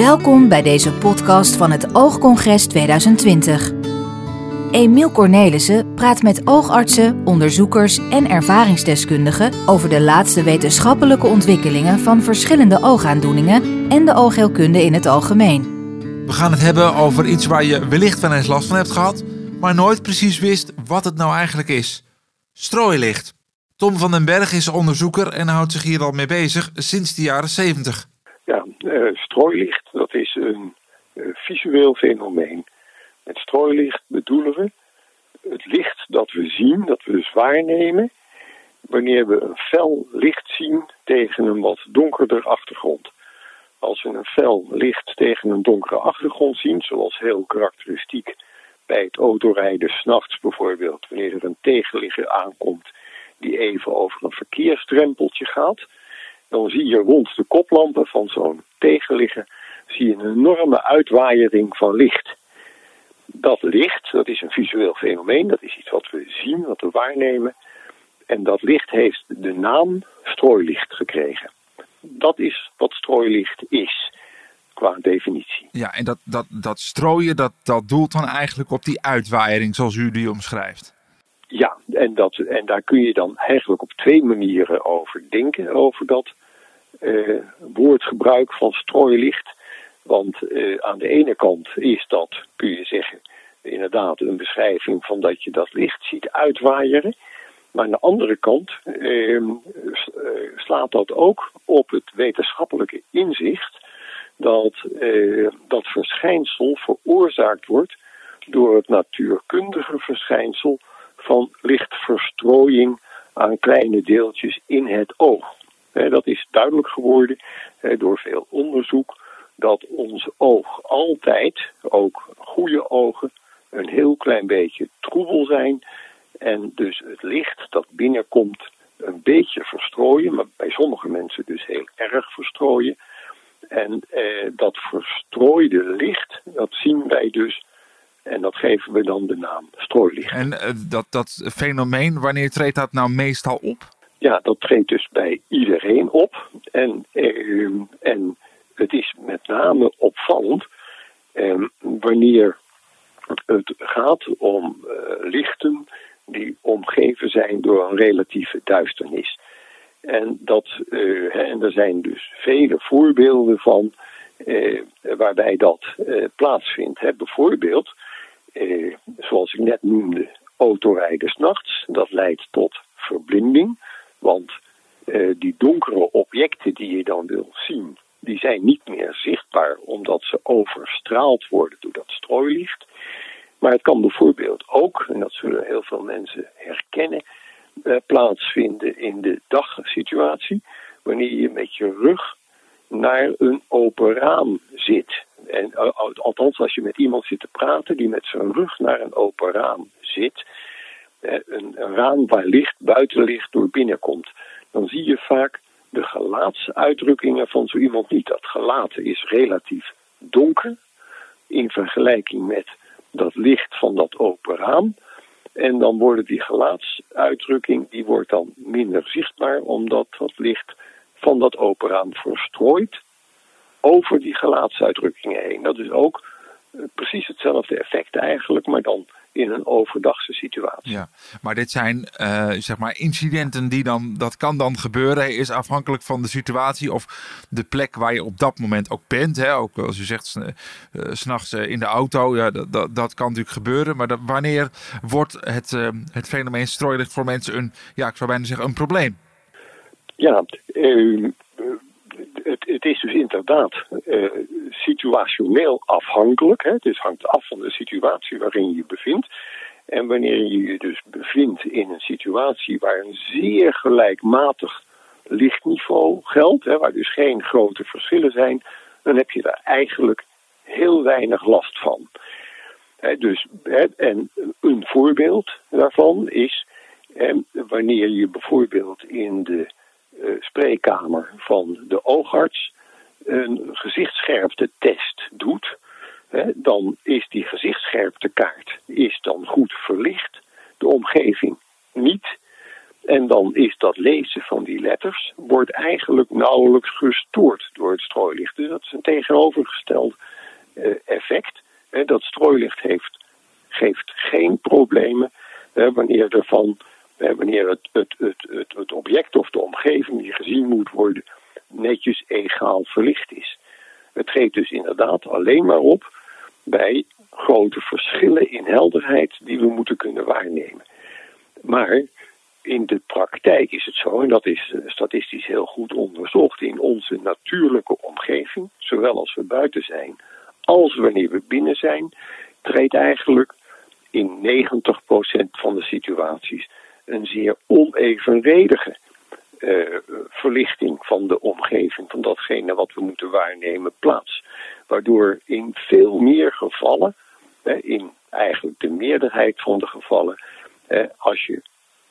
Welkom bij deze podcast van het Oogcongres 2020. Emiel Cornelissen praat met oogartsen, onderzoekers en ervaringsdeskundigen over de laatste wetenschappelijke ontwikkelingen van verschillende oogaandoeningen en de oogheelkunde in het algemeen. We gaan het hebben over iets waar je wellicht wel eens last van hebt gehad, maar nooit precies wist wat het nou eigenlijk is. Strooilicht. Tom van den Berg is onderzoeker en houdt zich hier al mee bezig sinds de jaren 70. Uh, strooilicht, dat is een uh, visueel fenomeen. Met strooilicht bedoelen we het licht dat we zien, dat we dus waarnemen, wanneer we een fel licht zien tegen een wat donkerder achtergrond. Als we een fel licht tegen een donkere achtergrond zien, zoals heel karakteristiek bij het autorijden s'nachts bijvoorbeeld, wanneer er een tegenligger aankomt die even over een verkeersdrempeltje gaat, dan zie je rond de koplampen van zo'n tegenligger zie je een enorme uitwaaiering van licht. Dat licht, dat is een visueel fenomeen, dat is iets wat we zien, wat we waarnemen. En dat licht heeft de naam strooilicht gekregen. Dat is wat strooilicht is, qua definitie. Ja, en dat, dat, dat strooien, dat, dat doelt dan eigenlijk op die uitwaaiering zoals u die omschrijft. Ja, en, dat, en daar kun je dan eigenlijk op twee manieren over denken, over dat uh, woordgebruik van strooilicht. Want uh, aan de ene kant is dat, kun je zeggen, inderdaad een beschrijving van dat je dat licht ziet uitwaaieren. Maar aan de andere kant uh, slaat dat ook op het wetenschappelijke inzicht dat dat verschijnsel veroorzaakt wordt door het natuurkundige verschijnsel van lichtverstrooiing aan kleine deeltjes in het oog. dat is duidelijk geworden door veel onderzoek dat ons oog altijd, ook goede ogen, een heel klein beetje troebel zijn. En dus het licht dat binnenkomt een beetje verstrooien, maar bij sommige mensen dus heel erg verstrooien. En eh, dat verstrooide licht, dat zien wij dus en dat geven we dan de naam strooilicht. En uh, dat, dat fenomeen, wanneer treedt dat nou meestal op? Ja, dat treedt dus bij iedereen op. En, uh, en het is met name opvallend uh, wanneer het gaat om uh, lichten die omgeven zijn door een relatieve duisternis. En, dat, uh, en er zijn dus vele voorbeelden van waarbij dat plaatsvindt. Hè. Bijvoorbeeld eh, zoals ik net noemde, autorijden s'nachts. Dat leidt tot verblinding, want eh, die donkere objecten die je dan wil zien, die zijn niet meer zichtbaar omdat ze overstraald worden door dat strooilicht. Maar het kan bijvoorbeeld ook, en dat zullen heel veel mensen herkennen, eh, plaatsvinden in de dagsituatie, wanneer je met je rug naar een open raam zit. En, eh, althans, als je met iemand zit te praten die met zijn rug naar een open raam zit, een, een raam waar licht, buitenlicht door binnenkomt, dan zie je vaak de gelaatsuitdrukkingen van zo iemand niet. Dat gelaat is relatief donker in vergelijking met dat licht van dat open raam. En dan worden die gelaatsuitdrukking die wordt dan minder zichtbaar, omdat dat licht van dat open raam verstrooid over die gelaatsuitdrukkingen heen. Dat is ook eh, precies hetzelfde effect eigenlijk, maar dan in een overdagse situatie. Ja, maar dit zijn uh, zeg maar incidenten die dan, dat kan dan gebeuren, is afhankelijk van de situatie of de plek waar je op dat moment ook bent. Hè? Ook als u zegt, uh, s'nachts in de auto, ja, dat, dat, dat, kan natuurlijk gebeuren. Maar dat, wanneer wordt het, het fenomeen strooilicht voor mensen een, ja, ik zou bijna zeggen, een probleem? Ja, het, het, is dus inderdaad uh, situationeel afhankelijk. Hè? Het hangt af van de situatie waarin je je bevindt. En wanneer je je dus bevindt in een situatie waar een zeer gelijkmatig lichtniveau geldt, hè, waar dus geen grote verschillen zijn, dan heb je daar eigenlijk heel weinig last van. Dus, en een voorbeeld daarvan is wanneer je bijvoorbeeld in de spreekkamer van de oogarts een gezichtsscherpte-test doet, hè, dan is die gezichtsscherptekaart is dan goed verlicht, de omgeving niet. En dan is dat lezen van die letters wordt eigenlijk nauwelijks gestoord door het strooilicht. Dus dat is een tegenovergesteld uh, effect. dat strooilicht heeft, geeft geen problemen wanneer, er van, wanneer het, het, het, het, object of de omgeving die gezien moet worden netjes egaal verlicht is. Het treedt dus inderdaad alleen maar op bij grote verschillen in helderheid die we moeten kunnen waarnemen. Maar in de praktijk is het zo, en dat is eh, statistisch heel goed onderzocht, in onze natuurlijke omgeving, zowel als we buiten zijn als wanneer we binnen zijn, treedt eigenlijk in 90% van de situaties een zeer onevenredige uh, verlichting van de omgeving, van datgene wat we moeten waarnemen, plaats. Waardoor in veel meer gevallen, in eigenlijk de meerderheid van de gevallen, als je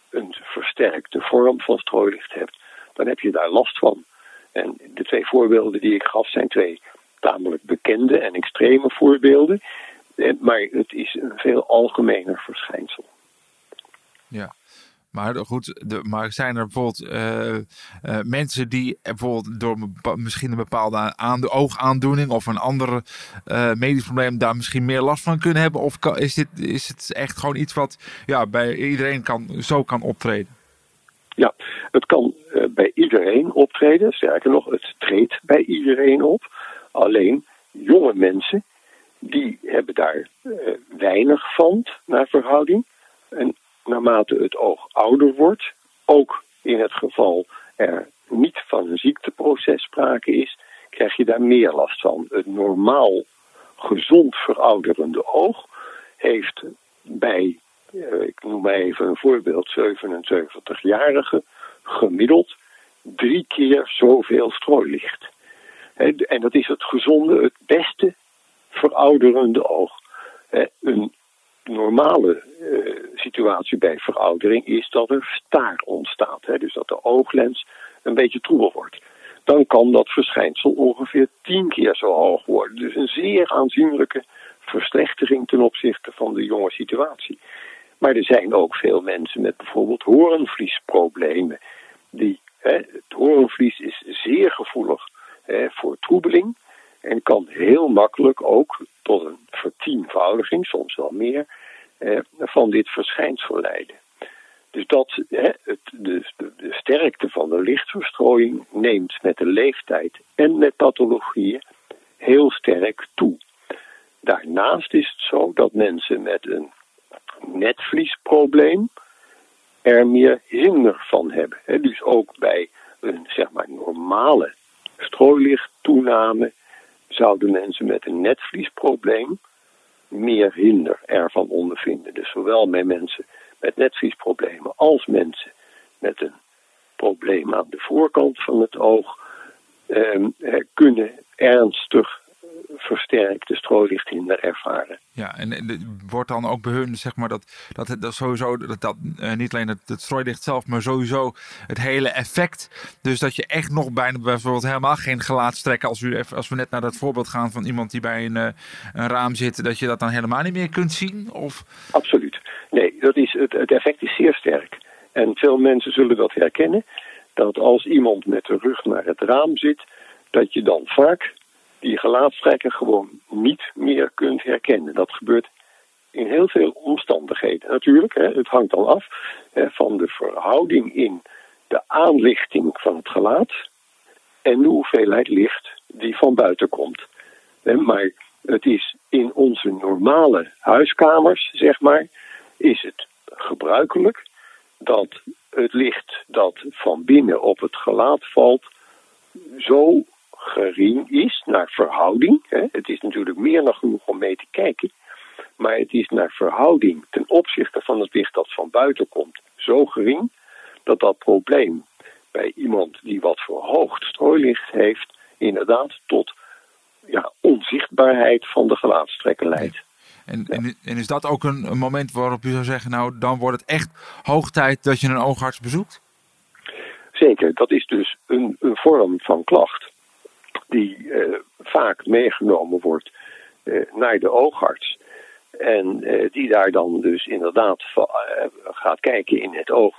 een versterkte vorm van strooilicht hebt, dan heb je daar last van. En de twee voorbeelden die ik gaf zijn twee tamelijk bekende en extreme voorbeelden. Maar het is een veel algemener verschijnsel. Ja. Maar goed, de, maar zijn er bijvoorbeeld uh, uh, mensen die bijvoorbeeld door misschien een bepaalde aan, oogaandoening of een andere uh, medisch probleem daar misschien meer last van kunnen hebben? Of is, dit, is het echt gewoon iets wat ja, bij iedereen kan, zo kan optreden? Ja, het kan bij iedereen optreden. Sterker nog, het treedt bij iedereen op. Alleen jonge mensen, die hebben daar weinig van naar verhouding. En naarmate het oog ouder wordt, ook in het geval er niet van een ziekteproces sprake is, krijg je daar meer last van. Het normaal gezond verouderende oog heeft bij, eh, ik noem maar even een voorbeeld, 77-jarigen gemiddeld drie keer zoveel strooilicht. En dat is het gezonde, het beste verouderende oog. Een normale uh, situatie bij veroudering is dat er staar ontstaat. Hè? Dus dat de ooglens een beetje troebel wordt. Dan kan dat verschijnsel ongeveer tien keer zo hoog worden. Dus een zeer aanzienlijke verslechtering ten opzichte van de jonge situatie. Maar er zijn ook veel mensen met bijvoorbeeld horenvliesproblemen. Die, hè, het horenvlies is zeer gevoelig hè, voor troebeling. En kan heel makkelijk ook tot een vertienvoudiging, soms wel meer, eh, van dit verschijnsel leiden. Dus dat, hè, het, de, sterkte van de lichtverstrooiing neemt met de leeftijd en met pathologieën heel sterk toe. Daarnaast is het zo dat mensen met een netvliesprobleem er meer hinder van hebben. Dus ook bij een zeg maar, normale strooilichttoename zouden mensen met een netvliesprobleem meer hinder ervan ondervinden. Dus zowel bij mensen met netvliesproblemen als mensen met een probleem aan de voorkant van het oog ehm, kunnen ernstig versterkte strooilichthinder ervaren. Ja, en wordt dan ook bij hun, zeg maar, dat, dat, dat sowieso, dat, dat uh, niet alleen het, het strooilicht zelf, maar sowieso het hele effect. Dus dat je echt nog bijna bijvoorbeeld helemaal geen gelaatstrekken, als, u, als we net naar dat voorbeeld gaan van iemand die bij een, uh, een raam zit, dat je dat dan helemaal niet meer kunt zien? Of? Absoluut. Nee, dat is, het, het effect is zeer sterk. En veel mensen zullen dat herkennen, dat als iemand met de rug naar het raam zit, dat je dan vaak die gelaatstrekken gewoon niet meer kunt herkennen. Dat gebeurt in heel veel omstandigheden. Natuurlijk, hè, het hangt dan af hè, van de verhouding in de aanlichting van het gelaat en de hoeveelheid licht die van buiten komt. Maar het is in onze normale huiskamers, zeg maar, is het gebruikelijk dat het licht dat van binnen op het gelaat valt zo gering is naar verhouding. Hè. Het is natuurlijk meer dan genoeg om mee te kijken. Maar het is naar verhouding ten opzichte van het licht dat van buiten komt zo gering dat dat probleem bij iemand die wat verhoogd strooilicht heeft, inderdaad tot ja, onzichtbaarheid van de gelaatstrekken leidt. En, en, en, is dat ook een, een, moment waarop u zou zeggen, nou dan wordt het echt hoog tijd dat je een oogarts bezoekt? Zeker, dat is dus een, een vorm van klacht die uh, vaak meegenomen wordt uh, naar de oogarts. En uh, die daar dan dus inderdaad gaat kijken in het oog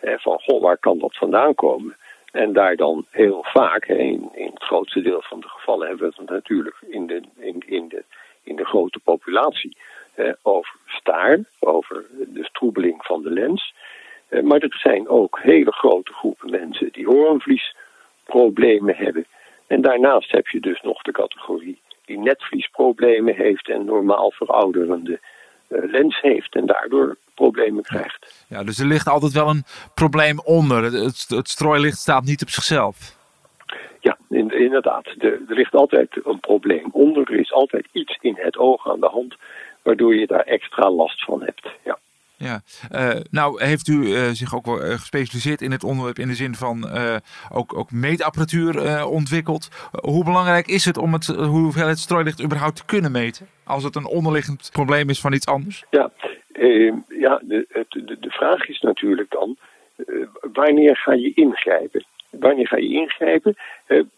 van goh, waar kan dat vandaan komen? En daar dan heel vaak, in, in het grootste deel van de gevallen hebben we het natuurlijk in de, in, in de, in de grote populatie over staar, over de stroebeling van de lens. maar er zijn ook hele grote groepen mensen die hoornvliesproblemen hebben. En daarnaast heb je dus nog de categorie die netvliesproblemen heeft en normaal verouderende uh, lens heeft en daardoor problemen krijgt. Ja, dus er ligt altijd wel een probleem onder. Het, het, strooilicht staat niet op zichzelf. Ja, inderdaad. Er, er ligt altijd een probleem onder. Er is altijd iets in het oog aan de hand waardoor je daar extra last van hebt. Ja. Ja, uh, nou heeft u uh, zich ook wel gespecialiseerd in het onderwerp in de zin van ook, ook meetapparatuur ontwikkeld. hoe belangrijk is het om het, hoeveelheid strooilicht überhaupt te kunnen meten? Als het een onderliggend probleem is van iets anders? Ja, ja de, de, de vraag is natuurlijk dan, wanneer ga je ingrijpen? Wanneer ga je ingrijpen?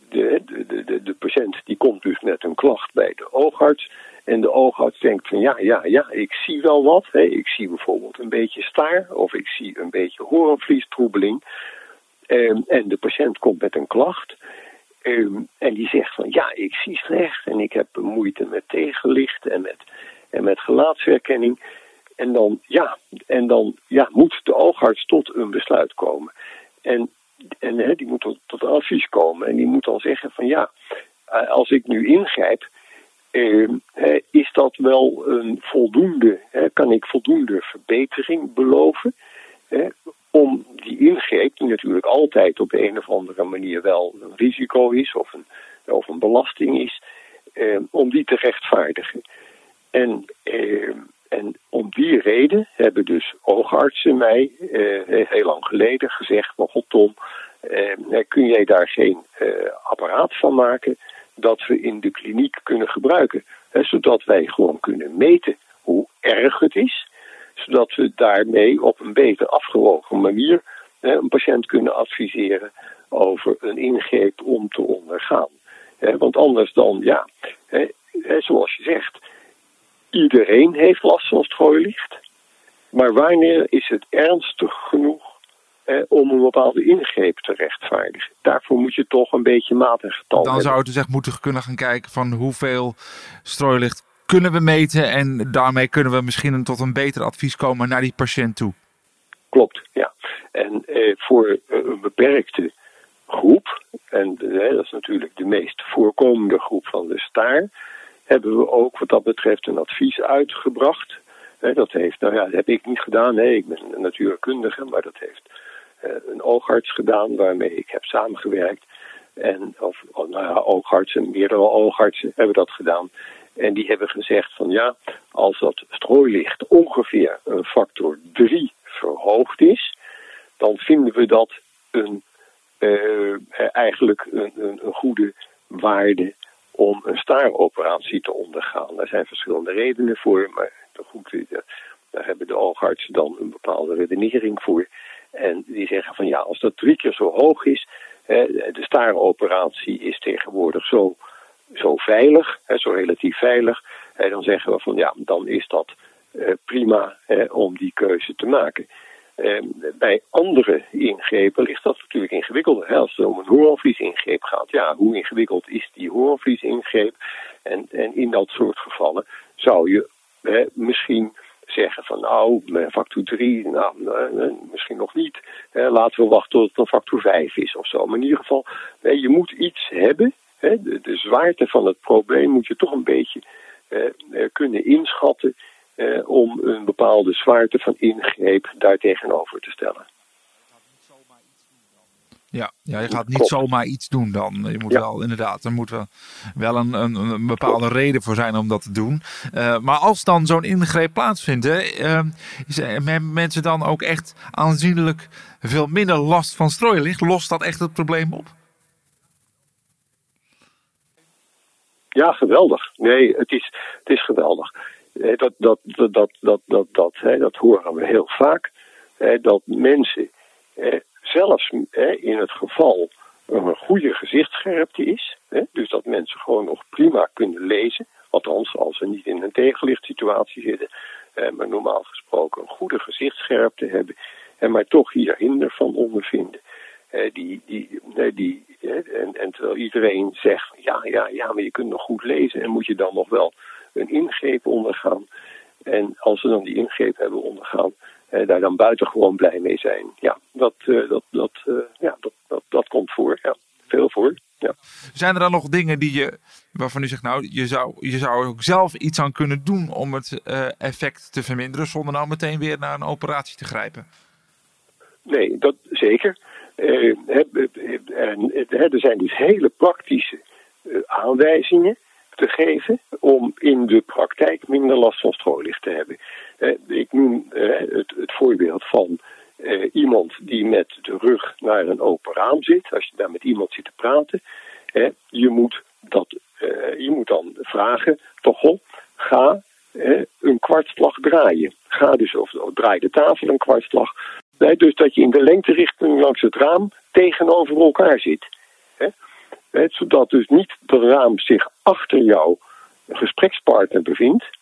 de, de, de, de patiënt die komt dus met een klacht bij de oogarts en de oogarts denkt van ja, ja, ja, ik zie wel wat. Hè. Ik zie bijvoorbeeld een beetje staar of ik zie een beetje horenvliestroebeling. Um, en de patiënt komt met een klacht. Um, en die zegt van ja, ik zie slecht en ik heb moeite met tegenlicht en met, en met gelaatsherkenning. En dan, ja, en dan ja, moet de oogarts tot een besluit komen. En, en hè, die moet tot, tot advies komen. En die moet dan zeggen van ja, eh, als ik nu ingrijp, Ehm, is dat wel een voldoende, kan ik voldoende verbetering beloven? om die ingreep, die natuurlijk altijd op een of andere manier wel een risico is of een, of een belasting is, ehm, om die te rechtvaardigen. En, ehm, en om die reden hebben dus oogartsen mij eh, heel lang geleden gezegd: van God Tom, kun jij daar geen eh, apparaat van maken? Dat we in de kliniek kunnen gebruiken. Hè, zodat wij gewoon kunnen meten hoe erg het is. Zodat we daarmee op een beter afgewogen manier hè, een patiënt kunnen adviseren over een ingreep om te ondergaan. Hè, want anders dan, ja, zoals je zegt, iedereen heeft last van strooilicht. Maar wanneer is het ernstig genoeg om een bepaalde ingreep te rechtvaardigen. Daarvoor moet je toch een beetje matig getal Dan zou je dus echt moeten kunnen gaan kijken van hoeveel strooilicht kunnen we meten en daarmee kunnen we misschien tot een beter advies komen naar die patiënt toe. Klopt, ja. En eh, voor eh, een beperkte groep, en eh, dat is natuurlijk de meest voorkomende groep van de staar, hebben we ook wat dat betreft een advies uitgebracht. dat heeft, nou ja, dat heb ik niet gedaan. Nee, ik ben een natuurkundige, maar dat heeft eh, een oogarts gedaan waarmee ik heb samengewerkt. En, of nou ja, oogartsen, meerdere oogartsen hebben dat gedaan. En die hebben gezegd van ja, als dat strooilicht ongeveer een factor 3 verhoogd is, dan vinden we dat een, uh, eigenlijk een, een, een, goede waarde om een staaroperatie te ondergaan. Daar zijn verschillende redenen voor, maar goed, daar hebben de oogartsen dan een bepaalde redenering voor. En die zeggen van ja, als dat drie keer zo hoog is, de staaroperatie is tegenwoordig zo, zo veilig, zo relatief veilig, dan zeggen we van ja, dan is dat eh, prima om die keuze te maken. Ehm, bij andere ingrepen ligt dat natuurlijk ingewikkelder. Als het om een hoornvliesingreep gaat, ja, hoe ingewikkeld is die hoornvliesingreep? En, en in dat soort gevallen zou je misschien zeggen van nou, factor 3, nou, misschien nog niet. laten we wachten tot het een factor 5 is of zo. Maar in ieder geval, je moet iets hebben. De, de zwaarte van het probleem moet je toch een beetje kunnen inschatten om een bepaalde zwaarte van ingreep daartegenover te stellen. Ja, ja je gaat niet zomaar iets doen dan. Je moet wel inderdaad, er moet wel, wel een, een, een bepaalde reden voor zijn om dat te doen. Uh, maar als dan zo'n ingreep plaatsvindt, hè, uh, hebben mensen dan ook echt aanzienlijk veel minder last van strooilicht? Lost dat echt het probleem op? Ja, geweldig. Nee, het is, het is geweldig. Dat, dat, dat, dat, dat, dat, dat, hè, dat horen we heel vaak. Hè, dat mensen zelfs hè, in het geval een goede gezichtsscherpte is, hè, dus dat mensen gewoon nog prima kunnen lezen, althans als ze niet in een tegenlichtsituatie zitten, maar normaal gesproken een goede gezichtsscherpte hebben, en maar toch hier hinder van ondervinden. die, die, die, en, en terwijl iedereen zegt, ja, ja, ja, maar je kunt nog goed lezen en moet je dan nog wel een ingreep ondergaan. En als ze dan die ingreep hebben ondergaan, daar dan buitengewoon blij mee zijn. Ja, dat, dat, dat, ja, dat, dat, dat komt voor. Ja, veel voor. Ja. Zijn er dan nog dingen die je, waarvan u zegt, nou, je zou, je zou ook zelf iets aan kunnen doen om het effect te verminderen, zonder nou meteen weer naar een operatie te grijpen? Nee, dat zeker. Uh, er zijn dus hele praktische aanwijzingen te geven om in de praktijk minder last van strooilicht te hebben. Ik noem het, voorbeeld van iemand die met de rug naar een open raam zit. Als je daar met iemand zit te praten, je, moet dat, je moet dan vragen, toch ga een kwartslag draaien. Ga dus, of, draai de tafel een kwartslag. Dus dat je in de lengterichting langs het raam tegenover elkaar zit. Zodat dus niet het raam zich achter jouw gesprekspartner bevindt,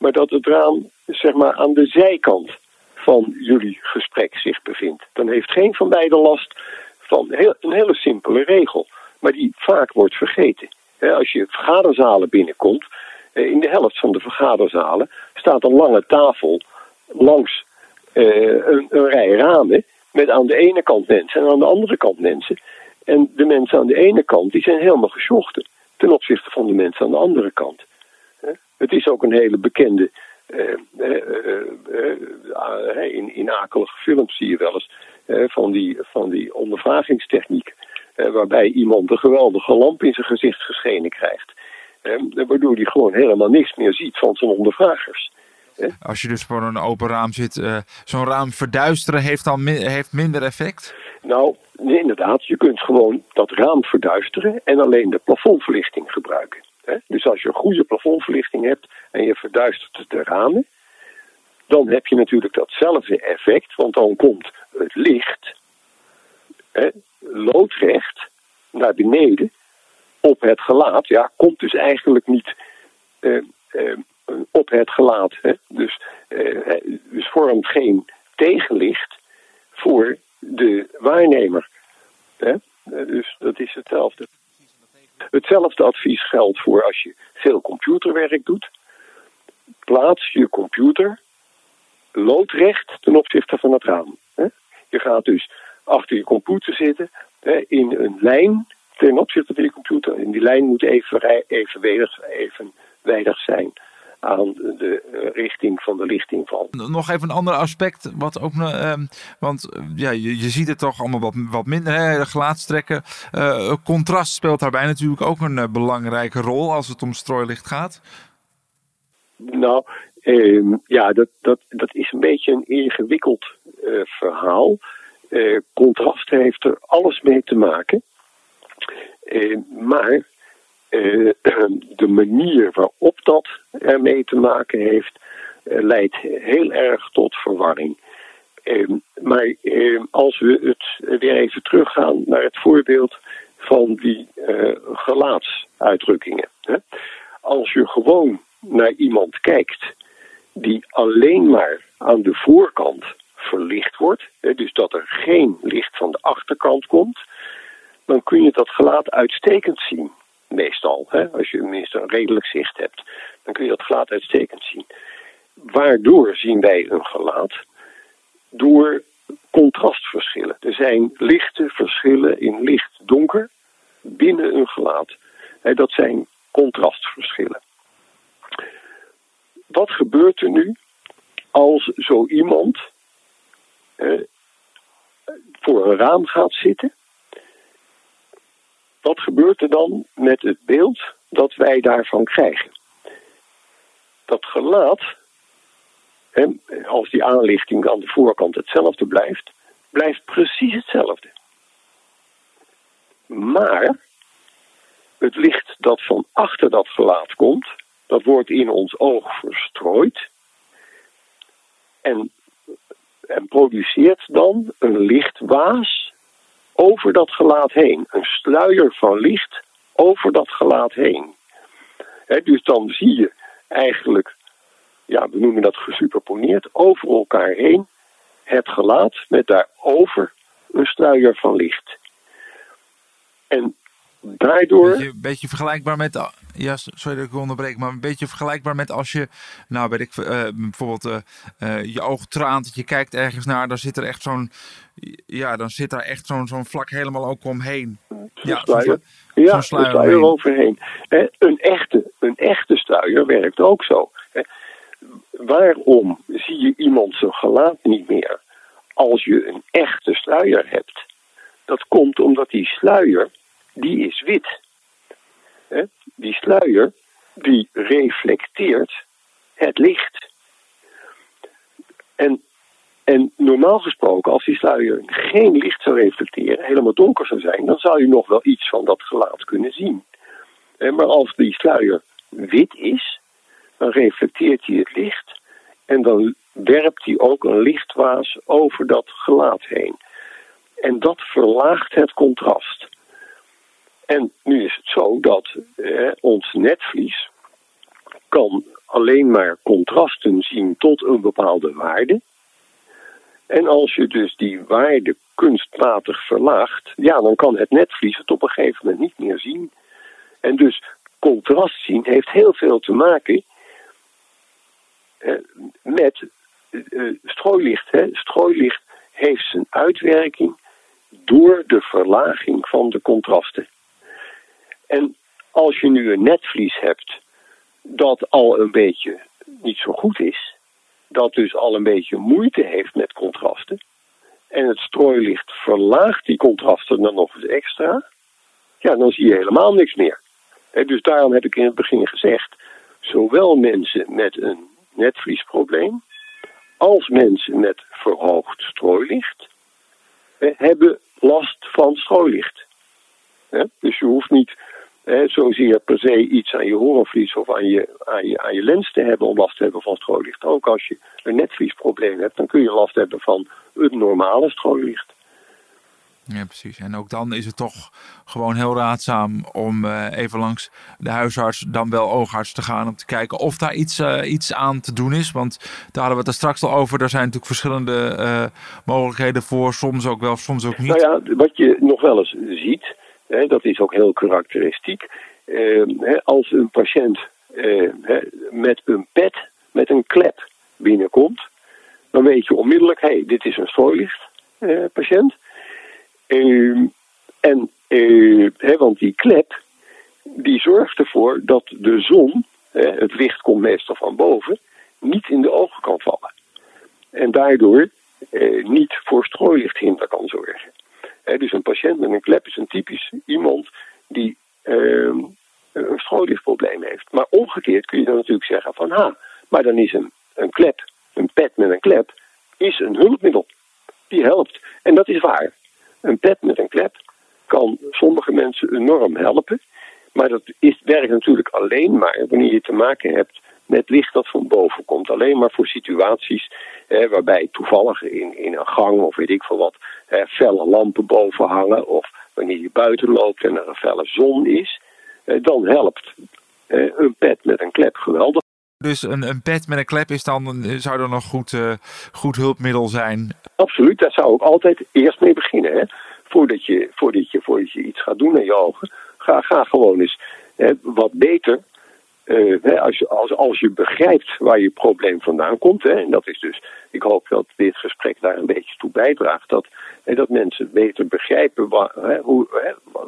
maar dat het raam zeg maar, aan de zijkant van jullie gesprek zich bevindt. Dan heeft geen van beiden last van een hele simpele regel, maar die vaak wordt vergeten. Als je vergaderzalen binnenkomt, eh, in de helft van de vergaderzalen staat een lange tafel langs eh, een, een rij ramen met aan de ene kant mensen en aan de andere kant mensen. En de mensen aan de ene kant die zijn helemaal geschochten ten opzichte van de mensen aan de andere kant. Het is ook een hele bekende. Uh, in, in akelige films zie je wel eens van, die, van die ondervragingstechniek. waarbij iemand een geweldige lamp in zijn gezicht geschenen krijgt. waardoor hij gewoon helemaal niks meer ziet van zijn ondervragers. Als je dus voor een open raam zit, uh, zo'n raam verduisteren heeft dan heeft minder effect? Nou, inderdaad. Je kunt gewoon dat raam verduisteren en alleen de plafondverlichting gebruiken. Dus als je een goede plafondverlichting hebt en je verduistert de ramen, dan heb je natuurlijk datzelfde effect, want dan komt het licht hè, loodrecht naar beneden op het gelaat. Ja, komt dus eigenlijk niet uh, uh, op het gelaat. Hè? Dus, uh, dus vormt geen tegenlicht voor de waarnemer. Hè? Dus dat is hetzelfde. Hetzelfde advies geldt voor als je veel computerwerk doet. Plaats je computer loodrecht ten opzichte van het raam. Je gaat dus achter je computer zitten in een lijn ten opzichte van je computer. En die lijn moet even, evenwijdig, evenwijdig zijn aan de eh, richting van de lichting van. Nog even een ander aspect, wat ook, uh, want eh, ja, je, je ziet het toch allemaal wat, wat minder, hè, gelaatstrekken. Uh, contrast speelt daarbij natuurlijk ook een belangrijke rol als het om strooilicht gaat. Nou, ehm, ja, dat, dat, dat is een beetje een ingewikkeld verhaal. contrast heeft er alles mee te maken. maar uh, de manier waarop dat ermee te maken heeft, uh, leidt heel erg tot verwarring. Uh, maar als we het weer even teruggaan naar het voorbeeld van die gelaatsuitdrukkingen. Hè? Als je gewoon naar iemand kijkt die alleen maar aan de voorkant verlicht wordt, hè, dus dat er geen licht van de achterkant komt, dan kun je dat gelaat uitstekend zien meestal. Hè? Als je tenminste een redelijk zicht hebt, dan kun je dat gelaat uitstekend zien. Waardoor zien wij een gelaat? Door contrastverschillen. Er zijn lichte verschillen in licht-donker binnen een gelaat. Dat zijn contrastverschillen. Wat gebeurt er nu als zo iemand voor een raam gaat zitten wat gebeurt er dan met het beeld dat wij daarvan krijgen? Dat gelaat, als die aanlichting aan de voorkant hetzelfde blijft, blijft precies hetzelfde. Maar het licht dat van achter dat gelaat komt, dat wordt in ons oog verstrooid en, en produceert dan een lichtwaas over dat gelaat heen. Een sluier van licht over dat gelaat heen. dus dan zie je eigenlijk, ja, we noemen dat gesuperponeerd, over elkaar heen het gelaat met daarover een sluier van licht. En daardoor. Beetje, beetje vergelijkbaar met. Ja, sorry dat ik onderbreek, maar een beetje vergelijkbaar met als je, nou weet ik, uh, bijvoorbeeld uh, uh, je oog traant, dat je kijkt ergens naar, dan zit er echt zo'n, ja, dan zit daar echt zo'n zo'n vlak helemaal ook omheen. Ja, sluier. Zo ja, sluier, sluier overheen. een, echte, een echte sluier werkt ook zo. Waarom zie je iemand zijn gelaat niet meer als je een echte sluier hebt? Dat komt omdat die sluier, die is wit. Die sluier, die reflecteert het licht. En, en normaal gesproken, als die sluier geen licht zou reflecteren, helemaal donker zou zijn, dan zou je nog wel iets van dat gelaat kunnen zien. Maar als die sluier wit is, dan reflecteert hij het licht en dan werpt hij ook een lichtwaas over dat gelaat heen. En dat verlaagt het contrast. En nu is het zo dat eh, ons netvlies kan alleen maar contrasten zien tot een bepaalde waarde. En als je dus die waarde kunstmatig verlaagt, ja, dan kan het netvlies het op een gegeven moment niet meer zien. En dus contrast zien heeft heel veel te maken eh, met uh, strooilicht. Hè. Strooilicht heeft zijn uitwerking door de verlaging van de contrasten. En als je nu een netvlies hebt dat al een beetje niet zo goed is, dat dus al een beetje moeite heeft met contrasten, en het strooilicht verlaagt die contrasten dan nog eens extra, ja, dan zie je helemaal niks meer. dus daarom heb ik in het begin gezegd, zowel mensen met een netvliesprobleem als mensen met verhoogd strooilicht hebben last van strooilicht. Dus je hoeft niet hè, zozeer per se iets aan je horenvlies of aan je, aan, je, aan je lens te hebben om last te hebben van strooilicht. Ook als je een netvliesprobleem hebt, dan kun je last hebben van het normale strooilicht. Ja, precies. En ook dan is het toch gewoon heel raadzaam om uh, even langs de huisarts, dan wel oogarts te gaan. Om te kijken of daar iets, uh, iets aan te doen is. Want daar hadden we het er straks al over. Er zijn natuurlijk verschillende uh, mogelijkheden voor. Soms ook wel, soms ook niet. Nou ja, wat je nog wel eens ziet, dat is ook heel karakteristiek. Hè, als een patiënt met een pet, met een klep binnenkomt, dan weet je onmiddellijk, hé, hey, dit is een strooilicht patiënt. Uh, en, uh, want die klep, die zorgt ervoor dat de zon, het licht komt meestal van boven, niet in de ogen kan vallen. En daardoor niet voor strooilichthinder kan zorgen. Dus een patiënt met een klep is een typisch iemand die ehm, een strooilichtprobleem heeft. Maar omgekeerd kun je dan natuurlijk zeggen van ha, maar dan is een, een klep, een pet met een klep, is een hulpmiddel. Die helpt. En dat is waar. Een pet met een klep kan sommige mensen enorm helpen. Maar dat is, werkt natuurlijk alleen maar wanneer je te maken hebt met licht dat van boven komt. Alleen maar voor situaties waarbij toevallig in, in een gang of weet ik veel wat felle lampen boven hangen. Of wanneer je buiten loopt en er een felle zon is. dan helpt een pet met een klep geweldig. Dus een, een pet met een klep is dan, zou dan nog goed, uh, goed hulpmiddel zijn? Absoluut, daar zou ik altijd eerst mee beginnen. Hè? Voordat, je, voordat, je, voordat je iets gaat doen aan je ogen, ga, ga gewoon eens hè, wat beter. Hè, als, je, als, als je begrijpt waar je probleem vandaan komt, hè, en dat is dus, ik hoop dat dit gesprek daar een beetje toe bijdraagt, dat, hè, dat mensen beter begrijpen hoe,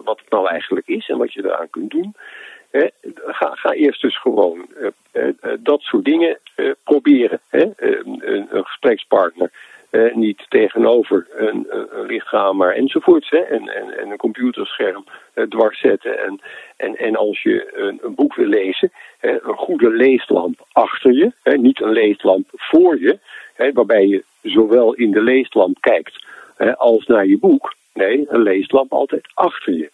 wat het nou eigenlijk is en wat je eraan kunt doen ga, ga, eerst dus gewoon uh, uh, dat soort dingen proberen. Een, een, gesprekspartner niet tegenover een, een lichtgamer enzovoorts. Hè? En, en, en een computerscherm dwars zetten. En, en, en als je een, een boek wil lezen, een goede leeslamp achter je. Hè? Niet een leeslamp voor je, hè? waarbij je zowel in de leeslamp kijkt als naar je boek. Nee, een leeslamp altijd achter je.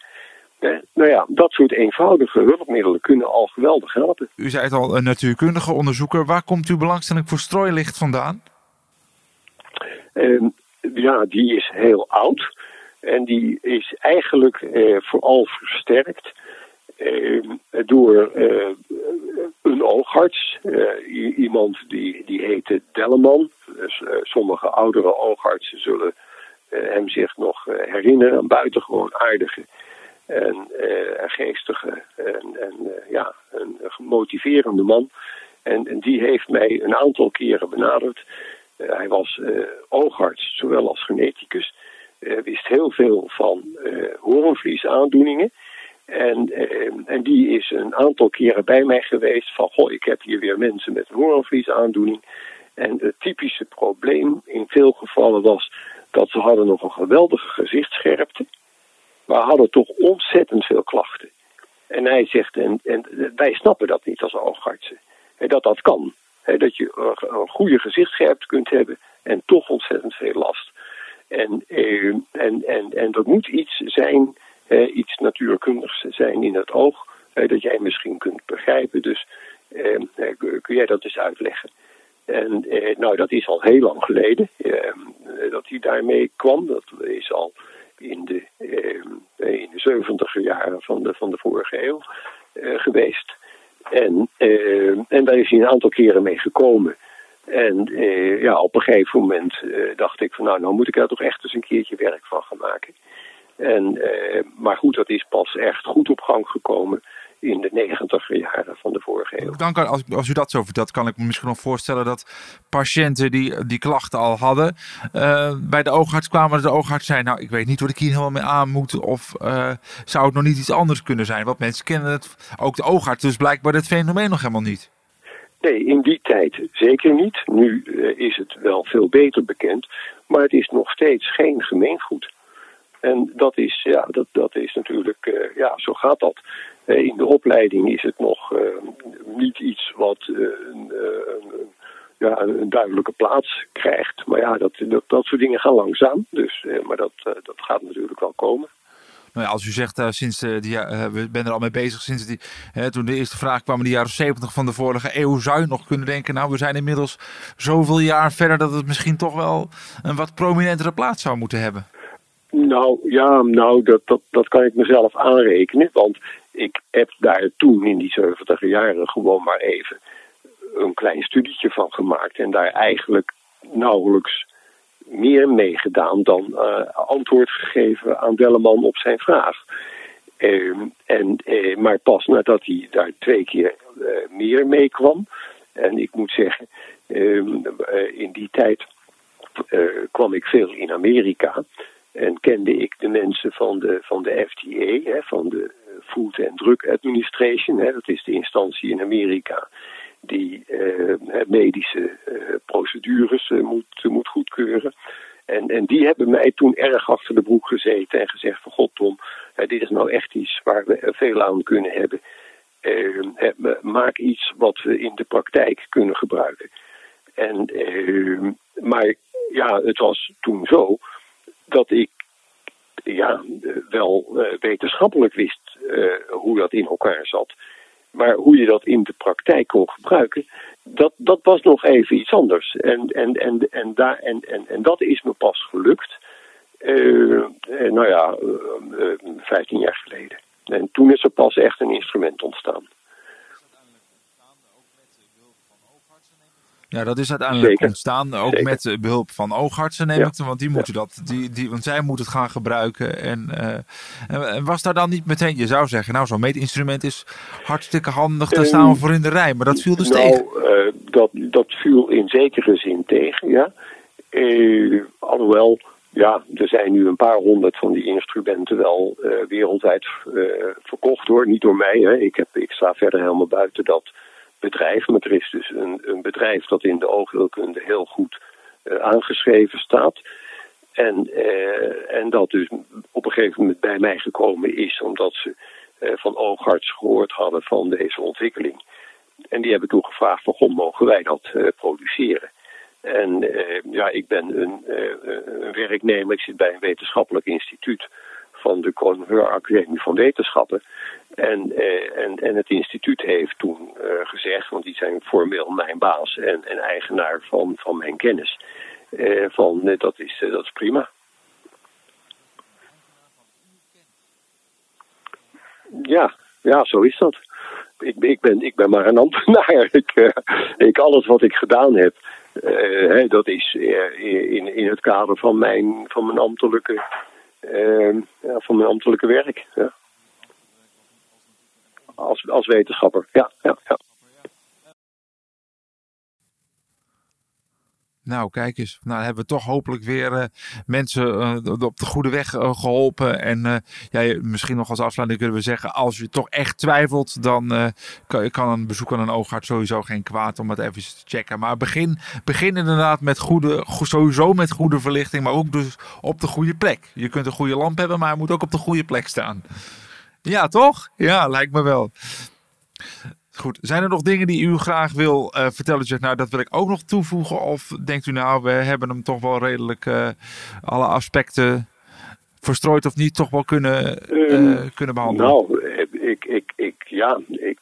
Eh, nou ja, dat soort eenvoudige hulpmiddelen kunnen al geweldig helpen. U zei het al, een natuurkundige onderzoeker. Waar komt uw belangstelling voor strooilicht vandaan? Ja, die is heel oud. En die is eigenlijk eh, vooral versterkt eh, door een oogarts. iemand die, die heette Delleman, sommige oudere oogartsen zullen hem zich nog herinneren. Een buitengewoon aardige en geestige en, en ja, een gemotiverende man. En, die heeft mij een aantal keren benaderd. Hij was oogarts, zowel als geneticus. wist heel veel van hoornvliesaandoeningen. En, eh, en die is een aantal keren bij mij geweest van, goh, ik heb hier weer mensen met een hoornvliesaandoening. En het typische probleem in veel gevallen was dat ze hadden nog een geweldige gezichtsscherpte, maar hadden toch ontzettend veel klachten. En hij zegt, en, wij snappen dat niet als oogartsen, dat dat kan. Dat je een goede gezichtsscherpte kunt hebben en toch ontzettend veel last. En, eh, en, en, en dat moet iets zijn eh, iets natuurkundigs zijn in het oog, eh, dat jij misschien kunt begrijpen. Dus ehm, eh, kun jij dat eens uitleggen? En nou, dat is al heel lang geleden ehm, dat hij daarmee kwam. Dat is al in de, ehm, in de 70 jaren van de, van de vorige eeuw geweest. En, en daar is hij een aantal keren mee gekomen. En ja, op een gegeven moment dacht ik van nou, nou moet ik er toch echt eens een keertje werk van gaan maken. En, eh, maar goed, dat is pas echt goed op gang gekomen in de negentiger jaren van de vorige eeuw. Dan kan, als, als u dat zo vertelt, kan ik me misschien nog voorstellen dat patiënten die die klachten al hadden, uh, bij de oogarts kwamen. De oogarts zei, nou ik weet niet wat ik hier helemaal mee aan moet. Of uh, zou het nog niet iets anders kunnen zijn? Want mensen kennen het, ook de oogarts, dus blijkbaar het fenomeen nog helemaal niet. Nee, in die tijd zeker niet. Nu uh, is het wel veel beter bekend, maar het is nog steeds geen gemeengoed. En dat is, ja, dat, dat is natuurlijk, uh, ja, zo gaat dat. Uh, in de opleiding is het nog uh, niet iets wat een, ja, een duidelijke plaats krijgt. Maar ja, dat, dat, dat soort dingen gaan langzaam. Dus, maar dat, dat gaat natuurlijk wel komen. Nou ja, als u zegt, sinds die, we zijn er al mee bezig sinds die, toen de eerste vraag kwam in de jaren 70 van de vorige eeuw, zou je nog kunnen denken, nou we zijn inmiddels zoveel jaar verder dat het misschien toch wel een wat prominentere plaats zou moeten hebben. Nou ja, nou, dat, dat, dat kan ik mezelf aanrekenen. Want ik heb daar toen in die 70 jaren gewoon maar even een klein studietje van gemaakt. En daar eigenlijk nauwelijks meer mee gedaan dan uh, antwoord gegeven aan Delleman op zijn vraag. Uh, en, uh, maar pas nadat hij daar twee keer eh, meer mee kwam. En ik moet zeggen, ehm, in die tijd kwam ik veel in Amerika. En kende ik de mensen van de, van de FDA, hè, van de Food and Drug Administration. Hè, dat is de instantie in Amerika die uh, medische uh, procedures moet, moet goedkeuren. En, en die hebben mij toen erg achter de broek gezeten en gezegd van god Tom, dit is nou echt iets waar we veel aan kunnen hebben. maak iets wat we in de praktijk kunnen gebruiken. En, maar ja, het was toen zo dat ik ja, wel uh, wetenschappelijk wist uh, hoe dat in elkaar zat. Maar hoe je dat in de praktijk kon gebruiken, dat, dat was nog even iets anders. En, en, en, en, daar, en, en, en dat is me pas gelukt, uh, nou ja, 15 jaar geleden. En toen is er pas echt een instrument ontstaan. Ja, dat is uiteindelijk ontstaan, ook met behulp van oogartsen neem ik want die moeten dat, die, die, want zij moeten het gaan gebruiken. En, uh, en was daar dan niet meteen, je zou zeggen, nou zo'n meetinstrument is hartstikke handig, daar staan we voor in de rij, maar dat viel dus nou, tegen. Uh, dat, dat viel in zekere zin tegen, ja. Uh, alhoewel, ja, er zijn nu een paar honderd van die instrumenten wel wereldwijd verkocht hoor, niet door mij. Hè. Ik, heb, ik sta verder helemaal buiten dat bedrijf. Maar er is dus een, een bedrijf dat in de oogheelkunde heel goed uh, aangeschreven staat. En, uh, en dat dus op een gegeven moment bij mij gekomen is omdat ze uh, van oogarts gehoord hadden van deze ontwikkeling. En die hebben toen gevraagd van mogen wij dat produceren? En ja, ik ben een, een werknemer, ik zit bij een wetenschappelijk instituut van de Koninklijke Academie van Wetenschappen. En, eh, en, en het instituut heeft toen uh, gezegd, want die zijn formeel mijn baas en, en eigenaar van, van mijn kennis, uh, van dat, is, dat is prima. Ja, ja, zo is dat. Ik, ik, ben, ik ben maar een ambtenaar. Ik, ik, alles wat ik gedaan heb, hè, dat is in, in het kader van mijn, van mijn ambtelijke, ja, van mijn ambtelijke werk. Ja. Als, als wetenschapper, ja, ja, ja. Nou, kijk eens. Nou, hebben we toch hopelijk weer uh, mensen uh, op de goede weg uh, geholpen. En ja, misschien nog als afsluiting kunnen we zeggen: als je toch echt twijfelt, dan kan, kan, een bezoek aan een oogarts sowieso geen kwaad om het even te checken. Maar begin, begin inderdaad met goede, sowieso met goede verlichting, maar ook dus op de goede plek. Je kunt een goede lamp hebben, maar hij moet ook op de goede plek staan. Ja, toch? Ja, lijkt me wel. Goed, zijn er nog dingen die u graag wil uh, vertellen? Zegt, nou, dat wil ik ook nog toevoegen. Of denkt u nou, we hebben hem toch wel redelijk uh, alle aspecten verstrooid of niet toch wel kunnen, uh, kunnen behandelen? Nou, ik, ik, ik ja, ik,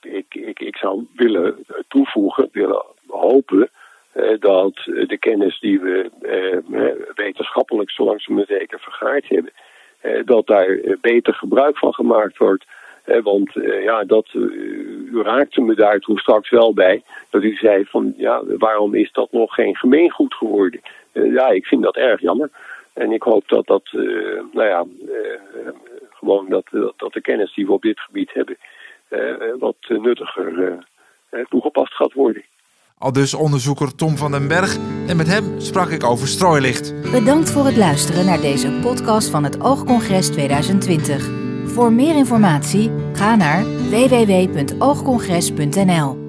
ik, ik, ik zou willen toevoegen, willen hopen dat de kennis die we wetenschappelijk zo langzaam zeker vergaard hebben, dat daar beter gebruik van gemaakt wordt want uh, ja, dat, uh, u raakte me daar toen straks wel bij. Dat u zei van ja, waarom is dat nog geen gemeengoed geworden? Uh, ja, ik vind dat erg jammer. En ik hoop dat dat, nou ja, gewoon dat, dat de kennis die we op dit gebied hebben, wat nuttiger toegepast gaat worden. Al dus onderzoeker Tom van den Berg en met hem sprak ik over strooilicht. Bedankt voor het luisteren naar deze podcast van het Oogcongres 2020. Voor meer informatie ga naar www.oogcongres.nl.